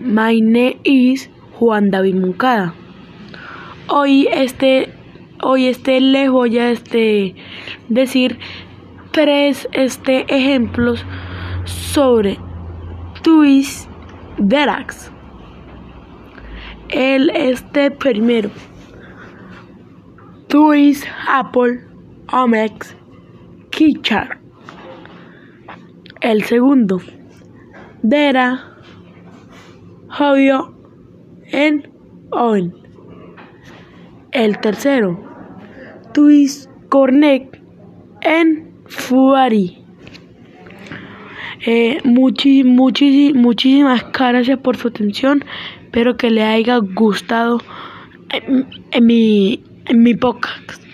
My name is Juan David Moncada. Hoy este, hoy este les voy a este, decir tres este, ejemplos sobre Twist Derax. El este primero. Twist Apple Omex Kichar. El segundo. Dera Jovio en Owen. El tercero. Twist Cornet en Fuari. Eh, muchísimas gracias por su atención. Espero que le haya gustado en, en mi, en mi podcast.